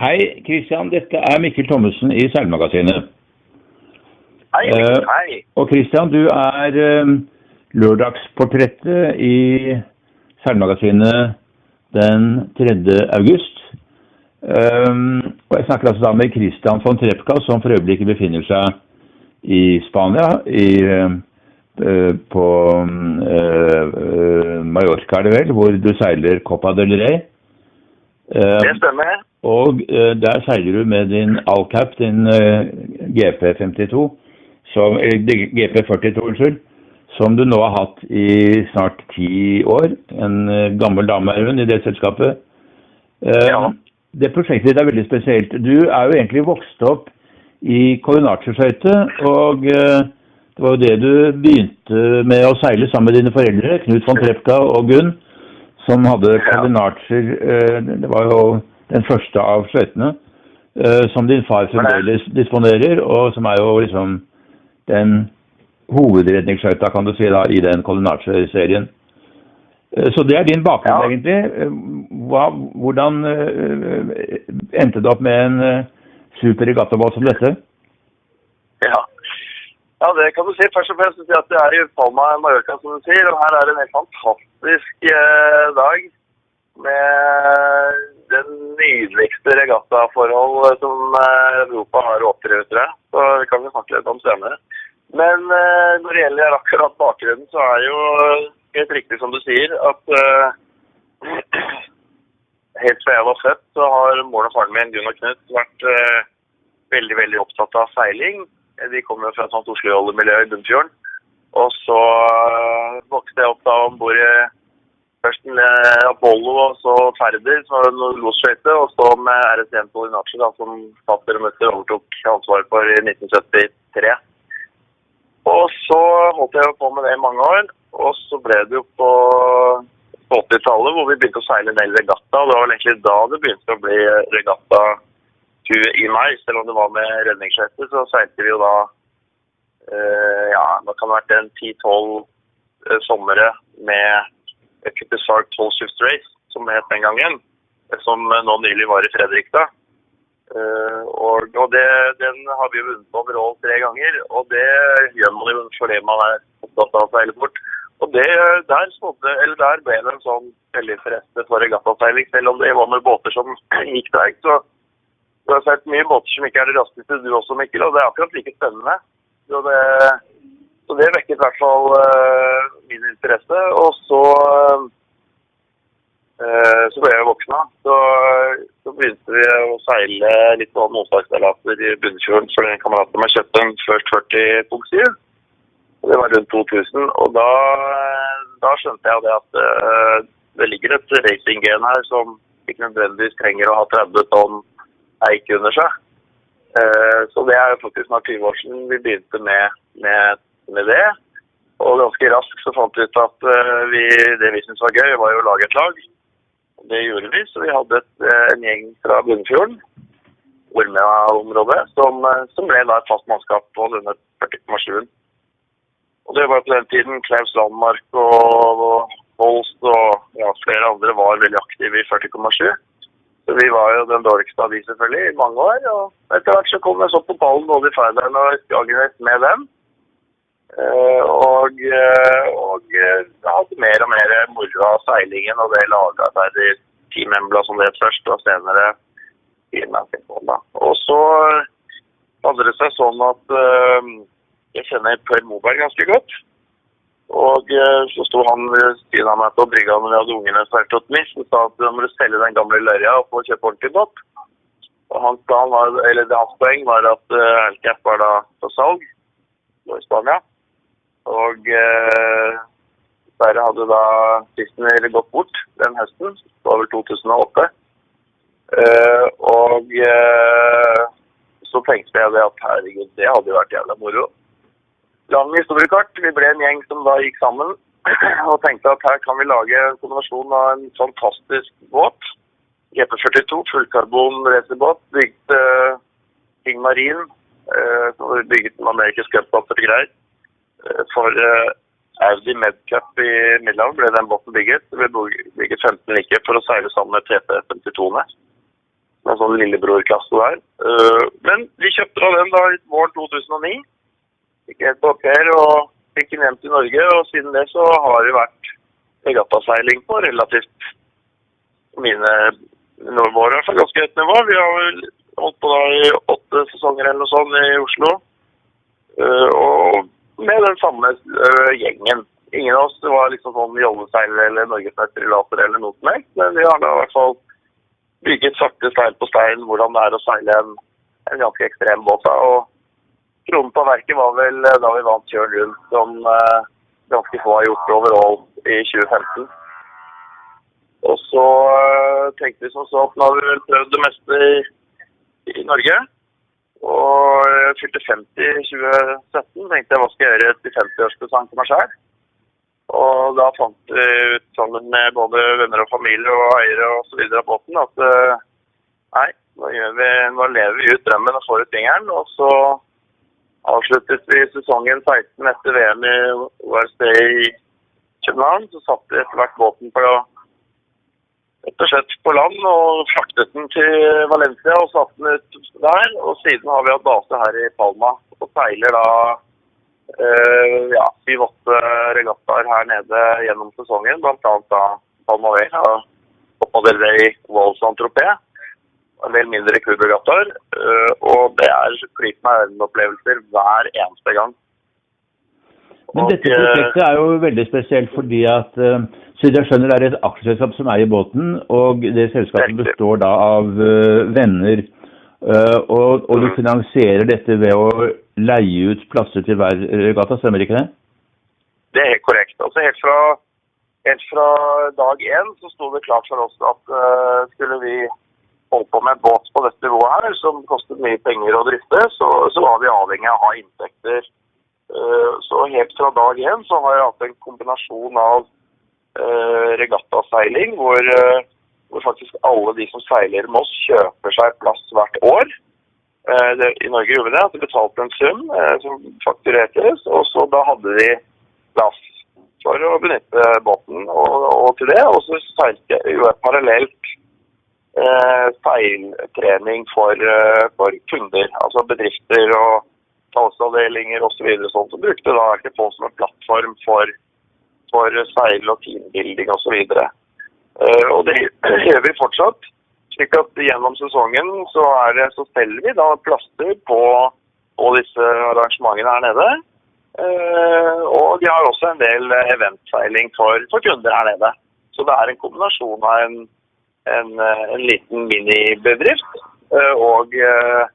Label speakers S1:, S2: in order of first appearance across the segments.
S1: Hei, Kristian. Dette er Mikkel Thommessen i Seilmagasinet.
S2: Hei.
S1: Mikkel.
S2: hei.
S1: Og Kristian, du er eh, lørdagsportrettet i Seilmagasinet den 3. august. Um, og jeg snakker altså da med Christian von Trepka, som for øyeblikket befinner seg i Spania, i, eh, på eh, Mallorca er det vel, hvor du seiler Copa del Rey. Eh,
S2: Det stemmer.
S1: Og eh, der seiler du med din Alcap, din eh, GP52, som, eller GP42, unnskyld, som du nå har hatt i snart ti år. En eh, gammel dame er hun i det selskapet. Eh,
S2: Ja.
S1: Det prosjektet ditt er veldig spesielt. Du er jo egentlig vokst opp i Corinacci-skøyte, og eh, det var jo det du begynte med å seile sammen med dine foreldre, Knut von Trepka og Gunn, som hadde. Eh, Det var jo den første av skøytene eh, som din far fremdeles disponerer, og som er jo liksom den hovedredningsskøyta, kan du si, da, i den Corinacci-serien. Eh, Så det er din bakgrunn,
S2: Ja.
S1: egentlig. Eh, Hva, hvordan endte det opp med en super regattabåt som dette?
S2: Ja. ja, det kan du si. Først og fremst si at det er i Palma Mallorca, som du sier. Og her er det en helt fantastisk eh, dag med det nydeligste regattaforhold som eh, Europa har å opptre, tror jeg. Så det kan vi snakke litt om senere. Men eh, når det gjelder akkurat bakgrunnen, så er jo helt riktig som du sier, at uh, helt fra jeg var født, så har moren og faren min, Gunn og Knut, vært uh, veldig, veldig opptatt av seiling. De kommer fra et sånt Oslo-jolle-miljø i Bunnfjorden. Og så vokste jeg opp da om bord i først med Apollo og så Færder, som losskøyte, og så med RS1 Polinaci, som fatter og mutter overtok ansvaret for i 1973. Og så holdt jeg på med det i mange år, og så ble det jo på på 80-tallet hvor vi begynte å seile en del regatta, det var egentlig da det begynte å bli regatta i meg, selv om det var med redningsskøyter, så seilte vi jo da eh, ja, det kan ha vært en 10-12 eh, somre med Cutter Sark 12 Shift Race, som det het den gangen, som nå nylig var i Fredrikstad. Eh, og og det, den har vi jo vunnet over all tre ganger, og det gjør man jo fordi man er opptatt av å seile fort. Og det, der, småtte, der ble det en sånn veldig interesse for regattaseiling, selv om det var med båter som gikk der. Så du har sett mye båter som ikke er det raskeste, du også, Mikkel, og det er akkurat like spennende. Så det, så det vekket i hvert fall uh, min interesse. Og så, uh, så ble jeg voksen. da. Så, så begynte vi å seile litt sånn onsdagsseilaser i Bunnfjorden for en kamerat som har kjøpt en First 40 punkt 7. Og Det var rundt 2000, og da, da skjønte jeg det at uh, det ligger et racing-gen her som ikke nødvendigvis trenger å ha 30 tonn eik under seg. Så det er jo faktisk snart 20 år siden vi begynte med, med, med det. Og ganske raskt så fant vi ut at eh, vi, det vi syntes var gøy, var jo å lage et lag. Det gjorde vi, så vi hadde et, eh, en gjeng fra Bunnfjorden, Ormøya-området, som, eh, som ble da et fast mannskap på denne 40,7-en. Og det var på den tiden Klaus Landmark og, og Holst og ja, flere andre var veldig aktive i 40,7. Så vi var jo den dårligste av de selvfølgelig i mange år. Og etter hvert så kom vi så på ballen både i Færøyene og i Skagerrak med dem. Eh, og eh, og eh, hadde mer og mer moro av seilingen og det lagarbeidet i Team Embla som det først, og senere Team. Og så hadde det seg sånn at jeg kjenner Per Moberg ganske godt. Og så sto han ved siden av meg på brygga når vi hadde ungene svært åt Miss og sa at nå må du selge den gamle lørja og få kjøpe ordentlig båt. Og hans, plan var, eller hans poeng var at uh, Alcap var da på salg nå i Spania. Og uh, Sverre hadde da sisten gått bort den høsten. Det var vel 2008. Eh, og eh, så tenkte jeg det at herregud, det hadde jo vært jævla moro. Lang historiekart. Vi ble en gjeng som da gikk sammen og tenkte at her kan vi lage en kombinasjon av en fantastisk båt. GP42, fullkarbon racerbåt, bygd uh, King Marine. Uh, bygget en amerikansk cupbåt og greier. Uh, for uh, Audi Medcup i Middelhavet ble den båten bygget. Ble bygget 15 like for å seile sammen med TP52-ene. En sånn lillebrorklasse der. Uh, men vi kjøpte av den da i våren 2009. Fikk helt på her og fikk den hjem til Norge. Og siden det så har det vært regattaseiling på relativt mine våre er ganske høyt nivå. Vi har vel holdt på da i åtte sesonger eller noe sånt i Oslo. Og med den samme uh, gjengen. Ingen av oss var liksom sånn jolleseiler eller norgesmesterilater eller noe som helst, men vi har da i hvert fall bygget sakte stein på stein hvordan det er å seile en, en ganske ekstrem båt. da, og Kronen på verket var vel eh, da vi vant Kjørn rundt, som uh, ganske få har gjort overall i 2015. Og så uh, tenkte vi som så at nå har vi vel prøvd det meste i, i Norge. Og jeg fylte 50 i 2017. Tenkte jeg hva skal jeg gjøre til 50-årspresang til meg sjøl. Og da fant vi ut sammen med både venner og familie og eiere osv. av båten at uh, nei, nå, vi, nå, lever vi ut drømmen og får ut fingeren. Og så avsluttet vi sesongen 16 etter VM i ORC i København. Så satte vi etter hvert båten på rett og slett på land og fraktet den til Valencia og satt den ut der. Og siden har vi hatt base her i Palma og seiler da eh, ja, syv-åtte regattaer her nede gjennom sesongen, bl.a. da Palma Vela, Copa del Rey, Walls Antropé. En del mindre kubregattaer. Eh, og det er flyt med øynene-opplevelser hver eneste gang.
S1: Men dette eh, prosjektet er jo veldig spesielt fordi at uh, så jeg skjønner det er et aksjeselskap som eier båten, og det selskapet består da av uh, venner. Og, og, du mm. finansierer dette ved å leie ut plasser til hver regatta, stemmer ikke det?
S2: Det er helt korrekt. Altså helt fra, helt fra dag én så sto det klart for oss at uh, skulle vi holde på med en båt på dette nivået her, som kostet mye penger å drifte, så, så var vi avhengig av å ha inntekter. Uh, så helt fra dag én så har jeg hatt en kombinasjon av uh, regattaseiling, hvor, hvor faktisk alle de som seiler med oss, kjøper seg plass hvert år. Eh, I Norge gjorde vi det. at de betalte en sum eh, som faktureres, og så da hadde de plass for å benytte båten og, og til det. Og så seilte jo et parallelt eh, seiltrening for, eh, for, kunder, altså bedrifter og salgsavdelinger osv. Så sånn, som brukte da RTP som en plattform for, for seil og teambuilding osv. Eh, og det gjør vi fortsatt. Slik at gjennom sesongen så, er det, så selger vi da plaster på, på disse arrangementene her nede. Uh, og de har også en del eventseiling for, for, kunder her nede. Så det er en kombinasjon av en, en, en liten minibedrift uh, og, uh,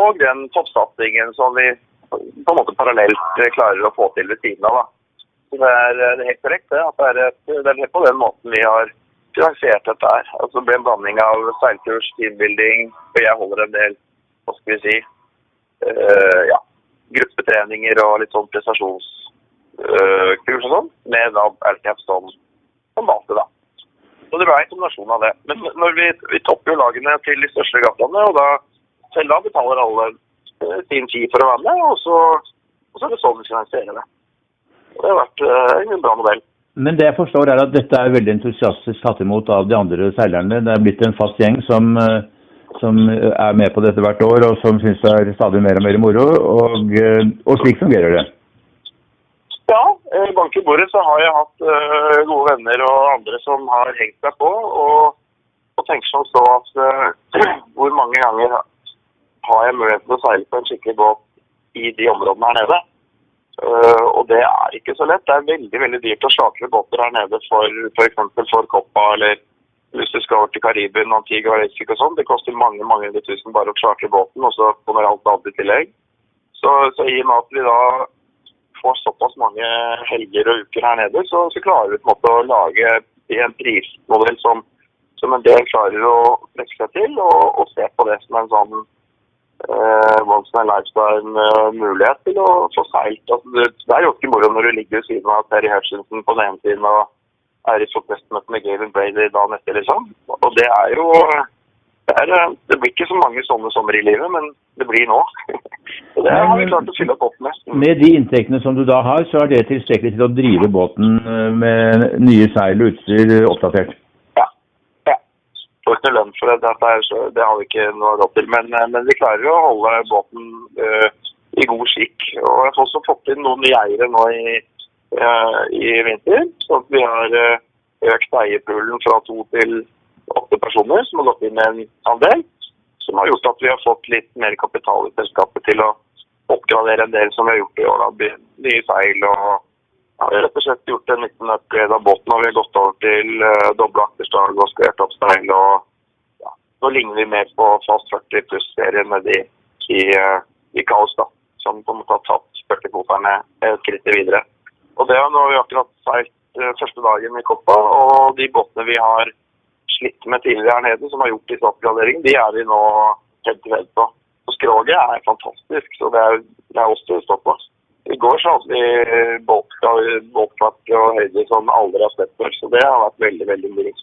S2: og den toppsatsingen som vi på en måte parallelt klarer å få til ved siden av. Da. Så det er, det er helt korrekt det, at det er, et, det er på den måten vi har finansiert dette her. Altså, det ble en blanding av seilkurs, teambuilding, og jeg holder en del hva skal vi si, uh, ja, gruppetreninger og litt sånn prestasjonskurs uh, og sånn, med da LTF som, som base, da. Så det ble en kombinasjon av det. Men når vi, vi topper jo lagene til de største gatene, og da selv da betaler alle uh, sin tid for å være med, og så, og så er det sånn vi finansierer det. Det har vært uh, en bra modell.
S1: Men det jeg forstår er at dette er veldig entusiastisk tatt imot av de andre seilerne. Det er blitt en fast gjeng som, eh, som er med på dette hvert år, og som syns det er stadig mer og mer moro. Og, eh, og slik fungerer det.
S2: Ja, eh, bank i bordet så har jeg hatt gode venner og andre som har hengt seg på. Og, og tenker som så at hvor mange ganger har jeg mulighet til å seile på en skikkelig båt i de områdene her nede? Uh, og det er ikke så lett. Det er veldig veldig dyrt å slakre båter her nede for f.eks. For, for Coppa eller hvis du skal over til Karibien, Antigua og sånn. Det koster mange mange hundre tusen bare å slakre båten, og så kommer alt annet i tillegg. Så, så, i og med at vi da får såpass mange helger og uker her nede, så, så klarer vi på en måte å lage en prismodell som, som en del klarer å trekke seg til, og, og se på det som en sånn eh, once in a lifetime-mulighet til å få seilt. Altså, det, det, er jo ikke moro når du ligger ved siden av Terry Hutchinson på den ene siden og er i fotballmøte med Gavin Brady dagen etter, liksom. Og det er jo det, er, det, blir ikke så mange sånne sommer i livet, men det blir nå. Og det har vi klart å fylle opp med.
S1: Med de inntektene som du da har, så er det tilstrekkelig til å drive båten eh, med nye seil og utstyr oppdatert?
S2: Får ikke lønn for det. Dette er, så, det har vi ikke noe råd til. Men, eh, men vi klarer å holde båten uh, i god skikk. Og jeg har også fått inn noen nye eiere nå i, uh, i vinter. Så vi har uh, økt eierpoolen fra to til åtte personer som har gått inn med en andel. Som har gjort at vi har fått litt mer kapital i selskapet til å oppgradere en del som vi har gjort i år. Nye seil og ja, vi har rett og slett gjort en liten upgrade av båten. og Vi har gått over til uh, doble akterstag og square opp steil. og ja, Nå ligner vi mer på Fast 40 pluss-serien med i, i, uh, i Kaos, da, som på en måte har tatt 40-kvoterne et skritt videre. Og det har vi akkurat seilt uh, første dagen i Koppa, og de båtene vi har slitt med tidligere her nede, som har gjort disse oppgraderingene, de er vi nå head to head på. Og skroget er fantastisk, så det er, det er oss det står. I går så hadde vi båtfart og høyde som aldri har sett før, så det har vært veldig, veldig mye.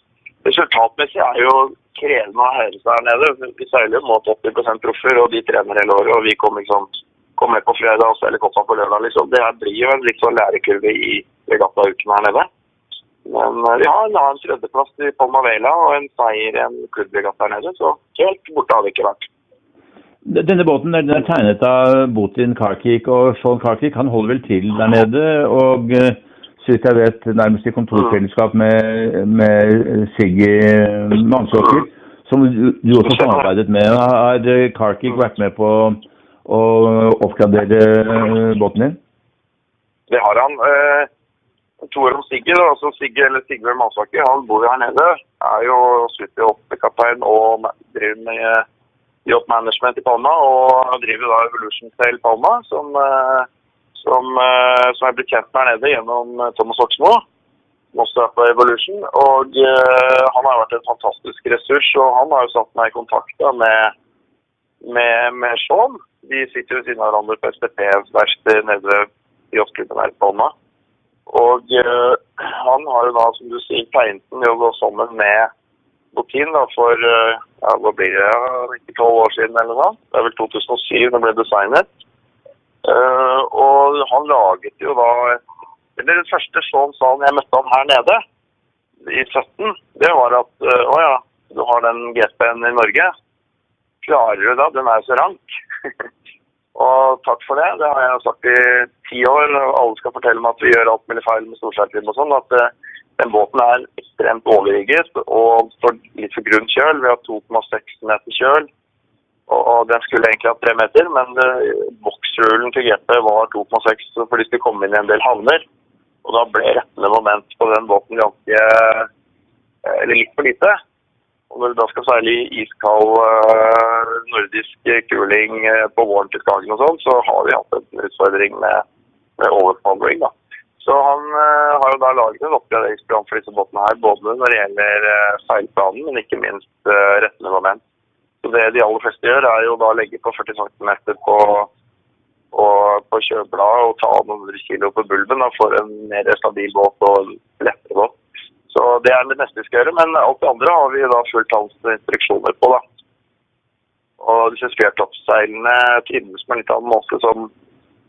S2: Resultatmessig er jo krevende å høre seg her nede. Vi seiler jo mot 80% proffer, og de trener hele året. Og vi kommer liksom, kom med på fredag og seiler koppa på lørdag. liksom. Det blir jo en litt sånn lærekurve i regattauken her nede. Men vi har en annen tredjeplass i Palma Vela og en seier i en klubbregatta her nede, så helt borte har vi ikke vært.
S1: Denne båten den er tegnet av Botin Karkik, og Sean Karkik han holder vel til der nede. og så vidt jeg vet nærmest i kontorfellesskap med, med Siggy Mannsåker, som du også samarbeidet med. Har Karkik vært med på å oppgradere båten din?
S2: Det har han. Eh, to år om Siggy, altså Siggy eller Sigve Mannsåker, han bor jo her nede. Er jo super 8-kaptein og driver med Yacht Management i Palma og driver da Evolution Sail Palma, som, eh, som, eh, som jeg blitt kjent med her nede gjennom eh, Thomas Oksmo. Som også er på Evolution. Og han har vært en fantastisk ressurs, og han har jo satt meg i kontakt da, med, med, med Sean. De sitter ved siden av hverandre på STP-verkstedet nede ved yachtklubben her i Palma. Og han har jo da, som du sier, tegnet den jo sammen med Botin da, for ja, hva blir det, ikke tolv år siden eller noe. Det er vel 2007 det ble designet. Uh, og han laget jo da Eller Den første Sean Salen jeg møtte han her nede i 17, det var at uh, å ja, du har den GP-en i Norge. Klarer du da? Den er jo så rank. og takk for det. Det har jeg sagt i ti år. Alle skal fortelle meg at vi gjør alt mulig feil med storskjermtrim og sånn. at uh, den båten er ekstremt overrigget og står litt for grunn kjøl. Vi har 2,6 meter kjøl. Og den skulle egentlig ha tre meter, men boksrullen til GP var 2,6 for de skulle komme inn i en del havner. Og da ble rettende moment på den båten ganske Eller litt for lite. Og når du da skal seile i iskald nordisk kuling på våren til Skagen og sånn, så har vi hatt en utfordring med, med overfallring, da. Så han uh, har jo da laget en oppgraderingsplan for disse båtene her, både når det gjelder uh, seilplanen, men ikke minst uh, rettende moment. Så det de aller fleste gjør, er jo da å legge på 40 cm på, på, på kjøbladet og ta noen hundre kilo på bulben da, for en mer stabil båt og lettere båt. Så det er det neste vi skal gjøre, men alt det andre har vi da fulgt hans instruksjoner på. da. Og disse square-top-seilene trimmes på en litt annen måte som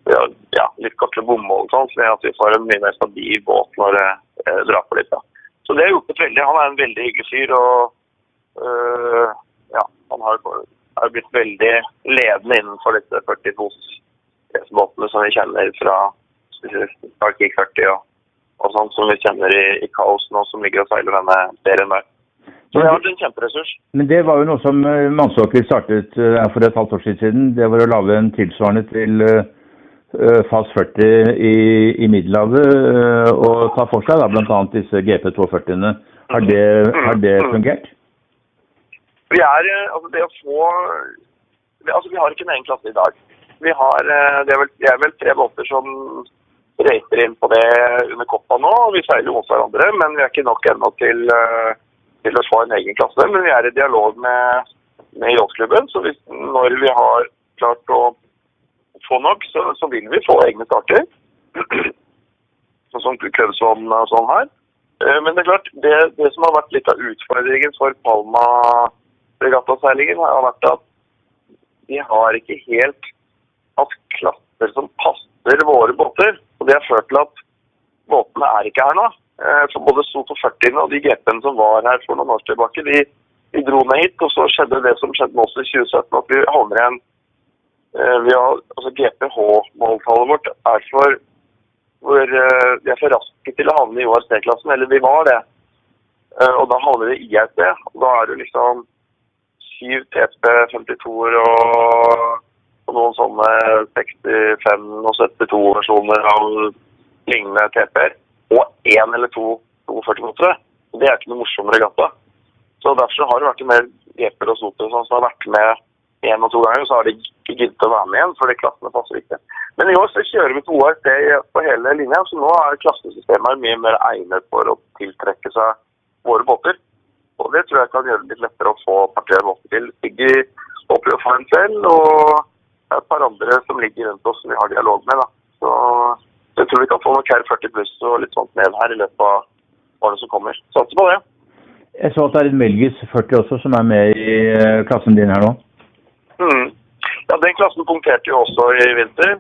S2: ja, litt kortere og sånn, så at vi får en mye mer stabil båt når det eh, drar på litt. Da. Så det har hjulpet veldig. Han er en veldig hyggelig fyr. og øh, ja, Han har, har, blitt veldig ledende innenfor disse 42-båtene som vi kjenner fra Arctic 40 og, og sånn som vi kjenner i, i Kaos nå, som ligger og seiler denne serien der. Så det har vært en kjemperessurs.
S1: Men det var jo noe som Mannsåker Mansåker startet eh, for et halvt år siden. Det var å lage en tilsvarende til Eh, fas 40 i, i Middelhavet eh, og ta for seg bl.a. disse GP240-ene. Har, har, det fungert?
S2: Vi er, eh, altså det å få altså Vi har ikke en egen klasse i dag. Vi har, det er, vel, det er vel tre båter som racer inn på det under koppa nå. Vi seiler jo mot hverandre, men vi er ikke nok ennå til, til, å få en egen klasse. Men vi er i dialog med, med yachtklubben, så hvis, når vi har klart å få nok, så, så vil vi få egne starter. Sånn som Kløvsvann og sånn her. Eh, men det er klart, det, det, som har vært litt av utfordringen for Palma regattaseilingen, har vært at de har ikke helt hatt klasser som passer våre båter. Og det har ført til at båtene er ikke her nå. Eh, for både Soto 40 og de GP-ene som var her for noen år tilbake, de, vi dro ned hit, og så skjedde det som skjedde med oss i 2017, at vi havner i en vi har, altså GPH-måltallet vårt er for hvor eh, vi er for raske til å havne i ORC-klassen, eller vi var det. Eh, og da havner vi i IRC. Og da er det liksom syv TP 52-er og, og noen sånne 65 og 72-versjoner av lignende TP-er. Og én eller to 42-motere. Det er ikke noe morsom regatta. Så Derfor har det vært en del GP-er og soter som har vært med én og to ganger, så har de ikke giddet å være med igjen, fordi klassene passer ikke. Men i år så kjører vi to ORC på hele linja, så nå er klassesystemet mye mer egnet for å tiltrekke seg våre båter. Og det tror jeg kan gjøre det litt lettere å få partiet båter til. Siggy håper å få en selv, og et par andre som ligger rundt oss som vi har dialog med. da. Så jeg tror vi kan få nok Care 40 pluss og litt sånt ned her i løpet av årene som kommer. Satser på det.
S1: Jeg så at det er en Melgis 40 også som er med i eh, klassen din her nå.
S2: Den klassen punkterte jo også i vinter.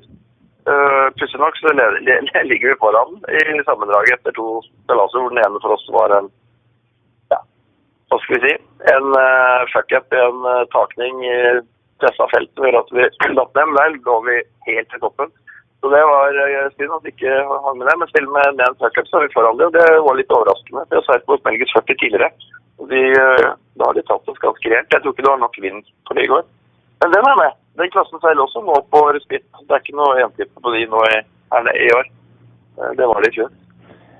S2: Uh, Pussig nok så ligger vi foran i sammendraget etter to seilaser, hvor den ene for oss var en ja, hva skal vi si, en uh, fuck-up, en uh, takning i pressa feltet hvor at vi datt ned. men Der lå vi helt til toppen. Så det var uh, synd at vi ikke hang med det. Men selv med, en fuck-up så er vi foran det, og det var litt overraskende. Vi har seilt mot Melgis 40 tidligere. og De, uh, da har de tatt oss ganske rent. Jeg tror ikke det var nok vind for det i går. Men den er med. Den klassen seiler også nå på respitt. Det er ikke noe jentetippe på de nå i, i år. Eh, Det var det i fjor.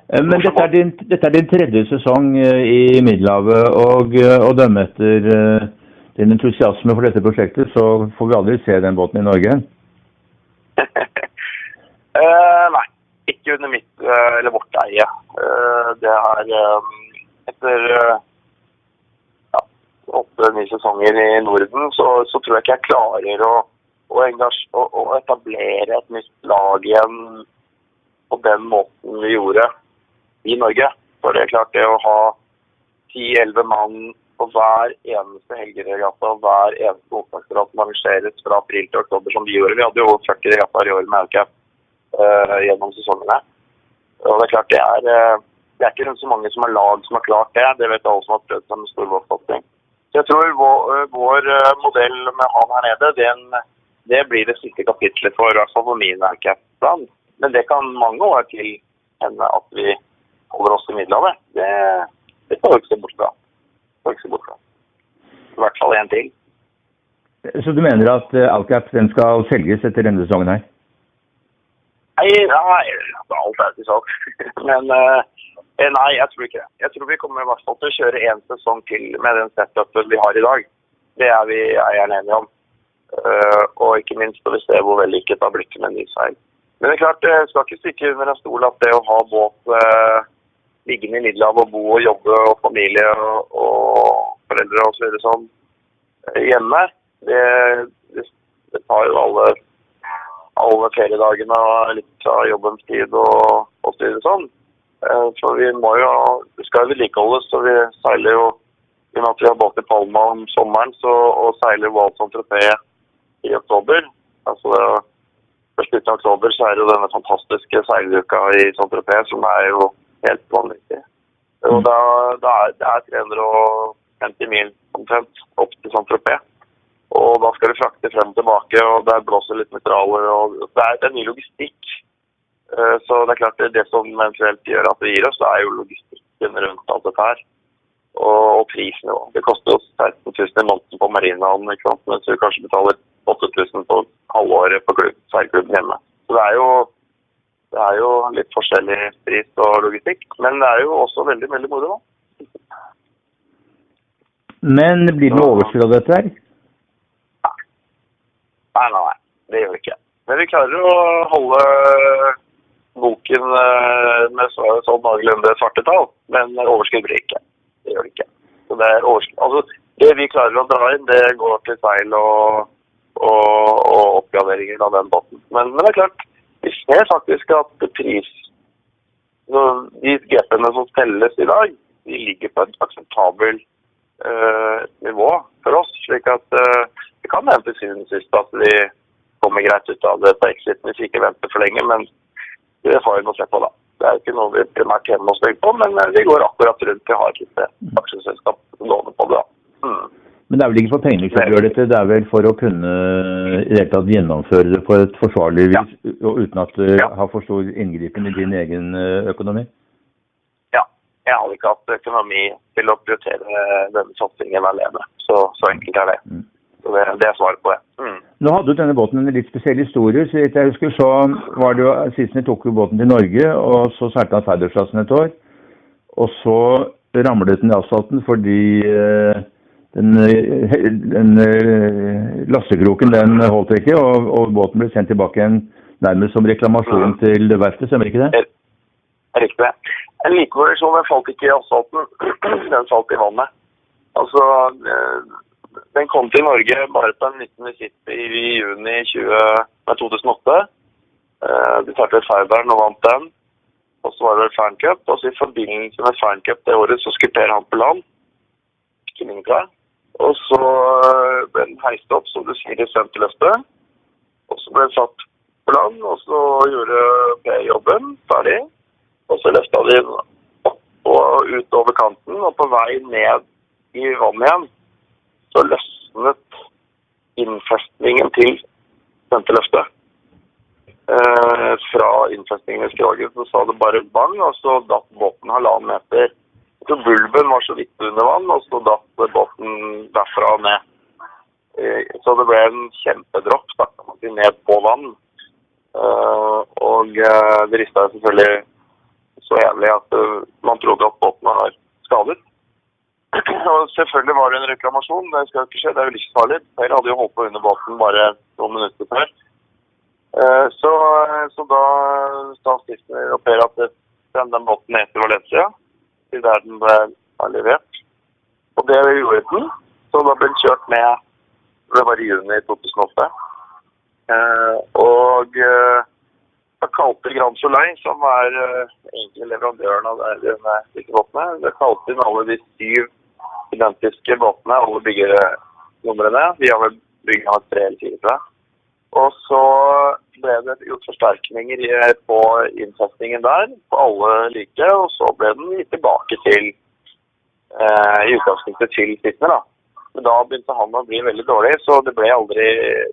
S1: Eh, Men dette er, din, dette er din tredje sesong eh, i Middelhavet, og å dømme etter din entusiasme for dette prosjektet, så får vi aldri se den båten i Norge.
S2: uh, nei, ikke under mitt eller vårt eie. Uh, det er eh, etter åtte-ni sesonger i Norden, så, så tror jeg ikke jeg klarer å, å, å, å etablere et nytt lag igjen på den måten vi gjorde i Norge. For det er klart det å ha 10-11 mann på hver eneste helgeregatta og hver eneste onsdagsregatta som arrangeres fra april til oktober som vi gjorde. Vi hadde jo 40 regattaer i år med Aukap uh, gjennom sesongene. Og det er klart det er uh, det er ikke så mange som har lag som har klart det. Det vet alle som har prøvd seg med storvåtsatsing. Jeg tror vår, eh, vår eh, modell med han her nede, den, det blir det siste kapitlet for, fall for min Aukap-plan. Men det kan mange år til hende at vi holder oss i Middelhavet. Det, det kan vi ikke se bort fra. I hvert fall en til.
S1: Så du mener at eh, Alcap den skal selges etter denne sesongen her?
S2: Nei, nei alt er til salgs. Men eh, nei, jeg tror ikke det. Jeg tror vi kommer i hvert fall til å kjøre én sesong til med den setupen vi har i dag. Det er vi eierne enige om. Uh, og ikke minst når vi ser hvor vellykket det har blitt med en ny seil. Men det er klart, jeg skal ikke stikke under en stol at det å ha båt uh, liggende i Middelhavet og bo og jobbe og familie og, og foreldre og så videre sånn eh, hjemme, det, det, det tar jo alle alle feriedagene og litt av jobbens tid og, og så videre sånn. Eh, For vi må jo, det skal vedlikeholdes, så vi seiler jo i og med at vi har båt i Palma om sommeren, så, og seiler Walson Trofé i oktober. Altså det, Først slutten av oktober så er det jo denne fantastiske seiluka i Saint Tropez som er jo helt vanvittig. Og da, da er, det er 350 mil omtrent opp til Saint Tropez. Og da skal du frakte frem og tilbake, og der blåser litt mineraler. og Det det er ny logistikk. Eh, Så det er klart det, det som eventuelt gjør at det gir oss, det er jo logistikken rundt alt dette her. Og, og prisnivået. Det koster oss 16 000 i måneden på marinaen, ikke sant? mens vi kanskje betaler 8000 på halvåret på klubb, seilklubben hjemme. Så det er jo det er jo litt forskjellig pris og logistikk, men det er jo også veldig veldig moro. da.
S1: Men blir det noe overskudd av dette her?
S2: Nei, nei, nei. Det gjør vi ikke. Men vi klarer å holde boken eh, med så, sånn noenlunde svarte tall. Men overskudd blir ikke. Det gjør det ikke. Det. Altså, det vi klarer å dra inn, det går til seil og, og, og oppgraderinger av den båten. Men, men det er klart, vi ser faktisk at pris De GP-ene som telles i dag, de ligger på et akseptabelt uh, nivå for oss. slik at uh, det kan hende til syvende og sist at vi kommer greit ut av det på exit hvis vi ikke venter for lenge. Men det har vi nå se på, da. Det er ikke noe vi primært hjemme oss på, men eh, vi går akkurat rundt. Vi har et lite aksjeselskap som låner på det. da.
S1: Men det er vel ikke for penger du gjør dette, det er vel for å kunne i det hele tatt gjennomføre det på et forsvarlig vis, og uten at det
S2: Ja.
S1: har for stor inngripen i din egen eh, økonomi?
S2: Ja. Jeg hadde ikke hatt økonomi til å prioritere denne satsingen alene. Så, så enkelt er det.
S1: Mm.
S2: Så det, det er svaret på det. Mm.
S1: Nå hadde jo denne båten en litt spesiell historie. Så vidt jeg husker, så var det jo Sissener tok jo båten til Norge, og så seilte han Færdersplassen et år. Og så ramlet den i asfalten fordi eh, den, eh, den eh, lastekroken den holdt ikke, og, og båten ble sendt tilbake igjen nærmest som reklamasjon til verftet, stemmer ikke det?
S2: Riktig. En likevel så Den falt ikke i asfalten. Den falt i vannet. Altså, den kom til Norge bare på en liten visitt i juni 20, nei, 2008. Eh, De startet Fairbairn og vant den. Og så var det Fern Cup. Og så i forbindelse med Fern det året så skulle Per han på land. Skimmingklar. Og så eh, ble den heist opp, som du sier, i senterløftet. Og så ble den satt på land, og så gjorde Per jobben ferdig. Og så løfta de den opp og ut over kanten, og på vei ned i vannet igjen, så løsnet innfestningen til senterløftet. Eh, fra innfestningen i skroget så sa det bare bang, og så datt båten halvannen meter. Så bulben var så vidt under vann, og så datt båten derfra og ned. Eh, så det ble en kjempedropp kan man si, ned på vann. Eh, og eh, det rista selvfølgelig så jævlig at eh, man trodde at båten var skadet. Og selvfølgelig var det en reklamasjon. Det skal jo ikke skje, det er vel ikke farlig. Per hadde jo holdt på under båten bare noen minutter før. Eh, Så, så da sa Stifter og Per at den, den båten heter Valencia, til der den ble levert. Og det gjorde den. Så da ble den kjørt med Det var i juni 2008. Eh, Og eh, da kalte Grand Soleil, som er egentlig leverandøren av disse båtene, da kalte inn alle de syv identiske båtene, alle byggenumrene. Vi har vel bygget av tre eller fire, tror jeg. Og så ble det gjort forsterkninger på innfestningen der, på alle like, og så ble den gitt tilbake til eh, i utgangspunktet til Sitner, da. Men da begynte han å bli veldig dårlig, så det ble aldri,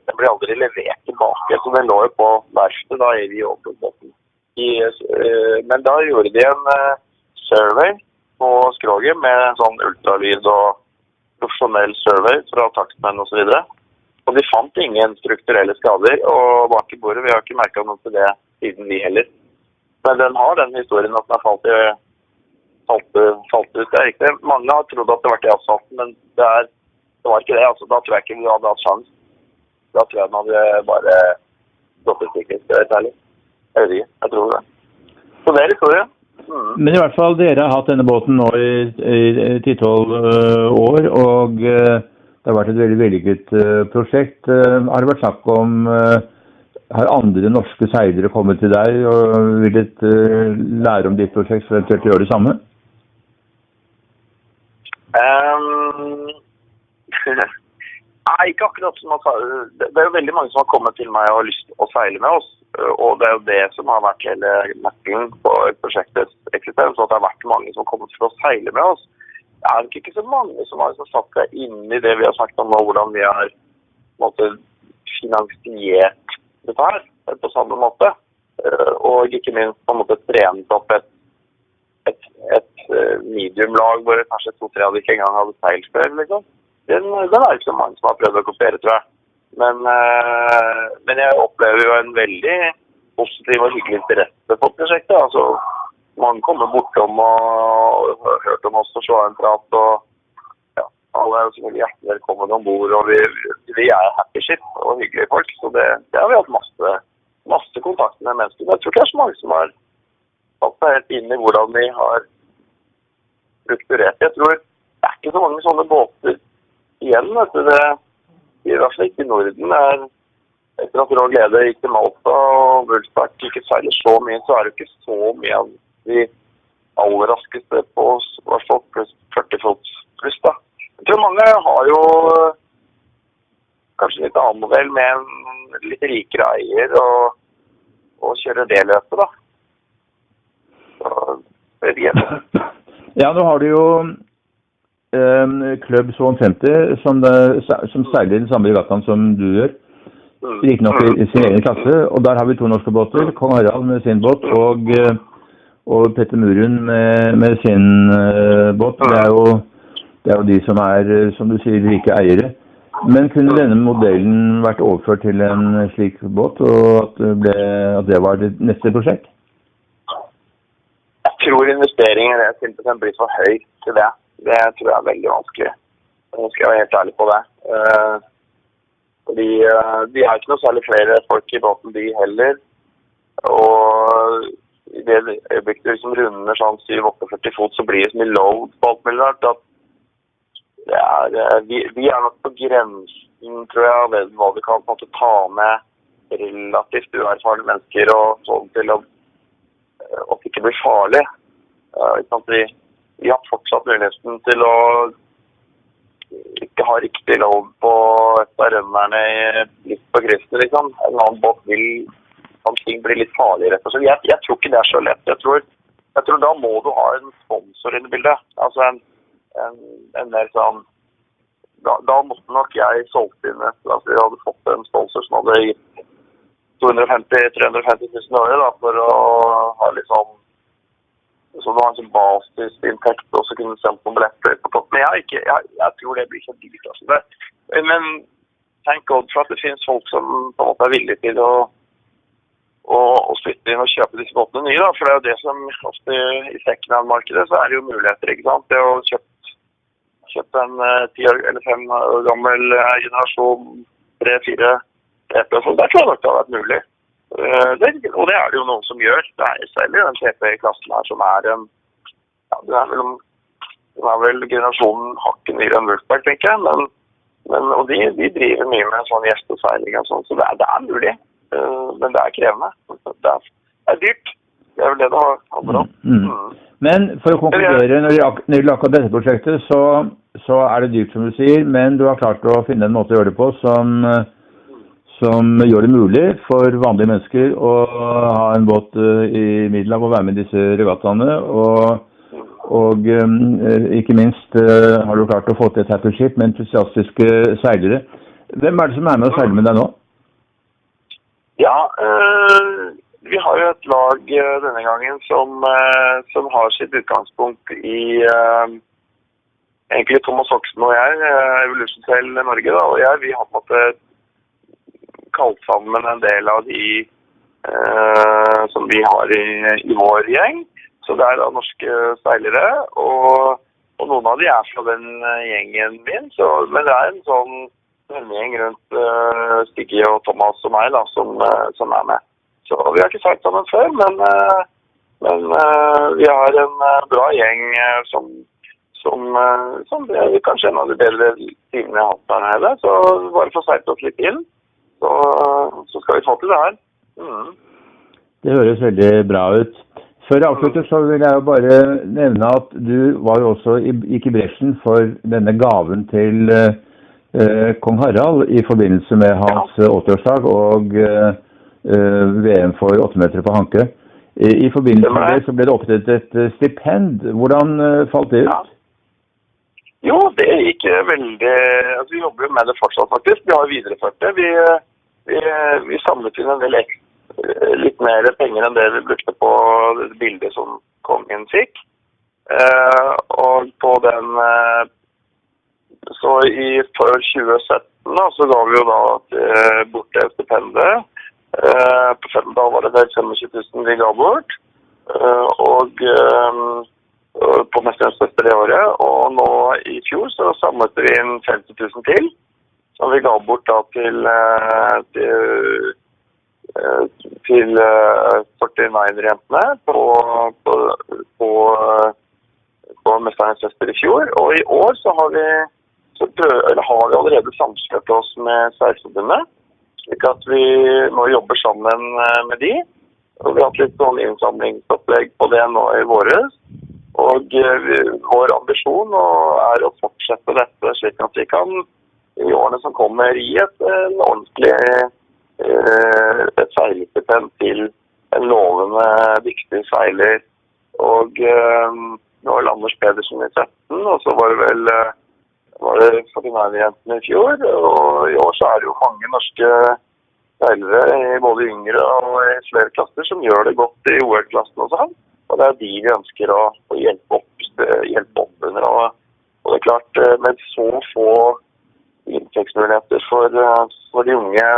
S2: det ble aldri levert tilbake. Så den lå jo på verkstedet da vi åpnet båten. I, eh, men da gjorde de en eh, survey på skroget med sånn ultralyd og profesjonell survey fra takstmenn osv. Og, og de fant ingen strukturelle skader. Og bak i bordet, vi har ikke merka noe til det siden vi heller. Men den har den historien at den har falt, i, falt, falt ut. Det er riktig. Mange har trodd at det var til asfalten, men det, er, det var ikke det. Altså, da tror jeg ikke vi hadde hatt sjans. Da tror jeg den hadde bare gått jeg være. Jeg vet ikke. Jeg tror det. Så det er historien.
S1: Men i hvert fall, dere har hatt denne båten nå i ti-tolv år, og eh, det har vært et veldig vellykket eh, prosjekt. Eh, Har det vært snakk om eh, Har andre norske seilere kommet til deg og villet eh, lære om ditt prosjekt, for eventuelt å gjøre det samme?
S2: Ehm, Nei, ikke akkurat som man det det er jo veldig mange som har kommet til meg og har lyst til å seile med oss. Og det er jo det som har vært hele nøkkelen på prosjektets eksistens. At det har vært mange som har kommet for å seile med oss. Det er nok ikke så mange som har liksom satt seg inn i det vi har snakket om nå, hvordan vi har måte, finansiert dette her eh, på samme måte. Og ikke minst på en måte trent opp et et, et mediumlag hvor kanskje to-tre av de ikke engang hadde seilt før. liksom. Den, den er ikke så mange som har prøvd å kopiere, tror jeg. Men, eh, men jeg opplever jo en veldig positiv og hyggelig interesse for prosjektet. altså Mange kommer bortom og har hørt om oss og slå en prat. og Alle er selvfølgelig hjertelig velkommen om bord. Og vi, vi er happy ship og hyggelige folk. Så det, det har vi hatt masse, masse kontakt med mennesker. Men jeg tror ikke det er så mange som har satt seg helt inn i hvordan vi har strukturert. Jeg tror det er ikke så mange sånne båter igjen. Vet du. Det, I hvert fall ikke i Norden. Er, etter at Rå Glede gikk til Malta og Wulfsberg ikke seiler så mye, så er det ikke så mye av de aller raskeste på i hvert fall pluss 40 fots pluss. da. Jeg tror mange har jo kanskje litt annen modell med en litt rikere eier og, og kjører det løpet, da. Så, det.
S1: Ja, nå har du jo Club Swan 50, som, det, som seiler i den samme regattaen som du gjør.
S2: Mm.
S1: Riktignok i, i sin egen klasse. Og der har vi to norske båter. Kong Harald med sin båt og, eh, og Petter Murun med, med sin uh, båt. Det er, jo, det er jo de som er, eh, som du sier, rike eiere. Men kunne denne modellen vært overført til en slik båt, og at det, ble, at det var det neste prosjekt?
S2: Jeg tror investeringen i simpelthen blir for høy til det. Det tror jeg er veldig vanskelig. Nå skal jeg være helt ærlig på det. Uh, fordi uh, De er ikke noe særlig flere folk i båten, de heller. Og i det øyeblikket du liksom runder sånn 7-48 fot, så blir det så mye load på alt mulig rart at er, uh, vi, vi, er nok på grensen, tror jeg, av hva vi kan måte ta med relativt uerfarne mennesker og sånn til å, at ikke blir farlig. vi, vi har fortsatt muligheten til å ikke ha riktig lov på et av rømmerne litt på krysset, liksom. En annen båt vil kan ting bli litt farlig, rett og slett. Jeg, jeg, tror ikke det er så lett. Jeg tror, jeg tror da må du ha en sponsor inne i bildet. Altså en, en, en mer sånn da, da, måtte nok jeg solgt inn et altså Vi hadde fått en sponsor som hadde gitt 250 350 000 år da, for å ha sånn så du har en sånn basisinntekt og så kunne du sendt noen billetter på toppen. Men jeg, ikke, jeg, jeg, tror det blir så dyrt. Altså. Det. Men tenk God for at det finnes folk som på en måte er villige til å, å, å flytte inn og kjøpe disse båtene nye. Da. For det er jo det som ofte i secondhand-markedet så er det jo muligheter. ikke sant? Det å kjøpe, kjøpe en uh, ti eller fem år gammel uh, generasjon, tre-fire EP, der tror jeg nok det har vært mulig. Eh, det, og det er det jo noen som gjør. Det er i den TP-klassen her som er en ja, det er vel, det er vel generasjonen hakket nyere enn Wolfberg, tenker jeg. Men, men, og de, de, driver mye med sånn gjesteseiling og sånn, så det er, det er mulig. Uh, men det er krevende. Det er, det er, dyrt. Det er vel det det handler om. Mm.
S1: Mm. Men for å konkludere, når det gjelder akkurat dette prosjektet, så, så, er det dyrt, som du sier. Men du har klart å finne en måte å gjøre det på som uh, som gjør det mulig for vanlige mennesker å ha en båt eh, i Middelhavet og være med i disse regattaene. Og, og um, ikke minst uh, har du klart å få til et happy ship med entusiastiske seilere. Hvem er det som er med og seiler med deg nå?
S2: Ja, øh, vi har jo et lag denne gangen som, som, har sitt utgangspunkt i egentlig Thomas Hoksen og jeg, Evolution Norge, da, og jeg, vi har på en måte kalt sammen en del av de eh, som vi har i, i, vår gjeng. Så det er da norske seilere. Og, og, noen av de er fra den eh, gjengen min. Så, men det er en sånn vennegjeng rundt eh, Stigge og Thomas og meg da, som, uh, som, er med. Så vi har ikke seilt sammen før, men, eh, men vi har en bra gjeng som som, som er kanskje en av de bedre timene jeg har hatt der. Så bare få seilt oss litt inn så, så, skal vi få til det her. Mm.
S1: Det høres veldig bra ut. Før jeg avslutter, så vil jeg jo bare nevne at du var jo også gikk i bresjen for denne gaven til eh, kong Harald i forbindelse med hans ja. 80-årsdag og eh, VM for 8 meter på Hanke. I, I, forbindelse med det så ble det opprettet et eh, stipend. Hvordan eh, falt det ut? Ja.
S2: Jo, det gikk veldig altså, Vi jobber med det fortsatt, faktisk. Vi har videreført det. Vi, vi, vi samlet inn en del litt mer penger enn det vi brukte på det bildet som kongen fikk. Eh, og på den eh, Så i for 2017 da, så ga vi jo da eh, bort det stipendet. Eh, på da var det vel 25 000 vi ga bort. Eh, og eh, på Mesterens Søster det året. Og nå i fjor så samlet vi inn 50 000 til. Som vi ga bort da til, eh, til, eh, til 49-jentene eh, på, på, på, på Mesternes Søster i fjor. Og i år så har vi, så prøver, har vi allerede samskjørt oss med Særforbundet. Slik at vi nå jobber sammen med de. Og vi har hatt litt sånn innsamlingsopplegg på det nå i våres. Og vår ambisjon er å fortsette dette slik at vi kan i årene som kommer gi et en ordentlig eh, et seilstipend til en lovende, dyktig seiler. Og, eh, Det var Anders Pedersen i 13, og så var det vel eh, var det 49-jentene i fjor. Og i år så er det jo mange norske seilere i både yngre og i flere klasser som gjør det godt i OL-klassen og sånn. Og det er de vi ønsker å, å hjelpe, opp, hjelpe, opp, under. Og, og, det er klart, eh, med så få inntektsmuligheter for, eh, for, de unge,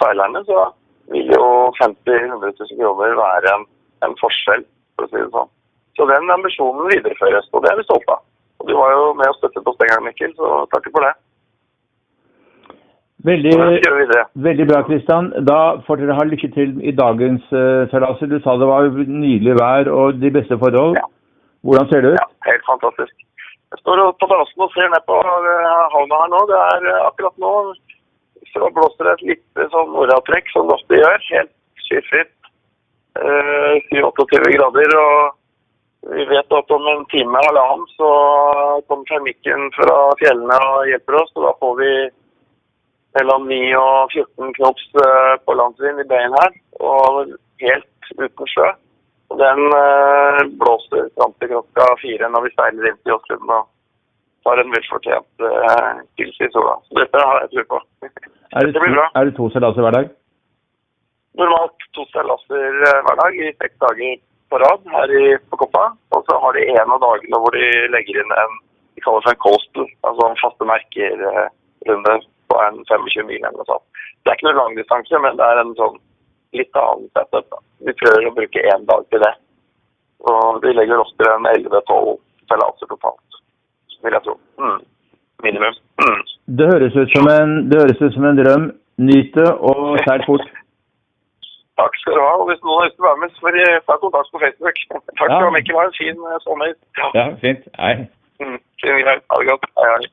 S2: seilerne, så vil jo 50 000-100 000 kroner være en, en, forskjell, for å si det sånn. Så den ambisjonen videreføres, og det er vi stolte av. Og Du var jo med og støttet oss den gangen, Mikkel, så takk for det.
S1: Veldig, veldig bra, Kristian. Da får dere ha lykke til i dagens uh, seilaser. Du sa det var nydelig vær og de beste forhold. Ja. Hvordan ser det ut?
S2: Ja, Helt fantastisk. Jeg står på terrassen og ser ned på uh, havna her nå. Det er uh, akkurat nå så blåser det et lite sånn nordatrekk, som det ofte gjør. Helt skyfritt. Uh, 28 grader. og vi vet at om en time eller halvannen så kommer termikken fra fjellene og hjelper oss. og Da får vi mellom 9 og 14 knops eh, på landsvind i bøyen her, og helt uten sjø. Og Den eh, blåser fram til klokka fire når vi seiler inn til Jåttund og tar en velfortjent pils i sola. Så dette har jeg tro på.
S1: Er det, blir bra. Er det to seilaser hver dag?
S2: Normalt to seilaser hver dag i seks dager på rad her i, på Koppa. Og så har de en av dagene hvor de legger inn en de kaller seg en coastal, altså en faste merker-runde på en 25 mil eller noe sånt. Det er ikke noe langdistanse, men det er en sånn litt annen setup. Da. Vi prøver å bruke én dag til det. Og vi legger oss til en 11-12 seilaser totalt, vil jeg tro. Mm. Minimum. Mm.
S1: Det, høres ut som en, det høres ut som en drøm. Nyt det og seil fort.
S2: Takk skal du ha. og Hvis noen har lyst til å være med, så får de ta kontakt på Facebook. Takk skal ja. du ha, Mikkel. Ha en fin sommer.
S1: Ja, ja fint. Hei.
S2: Mm. Ha det godt. Hei, hei.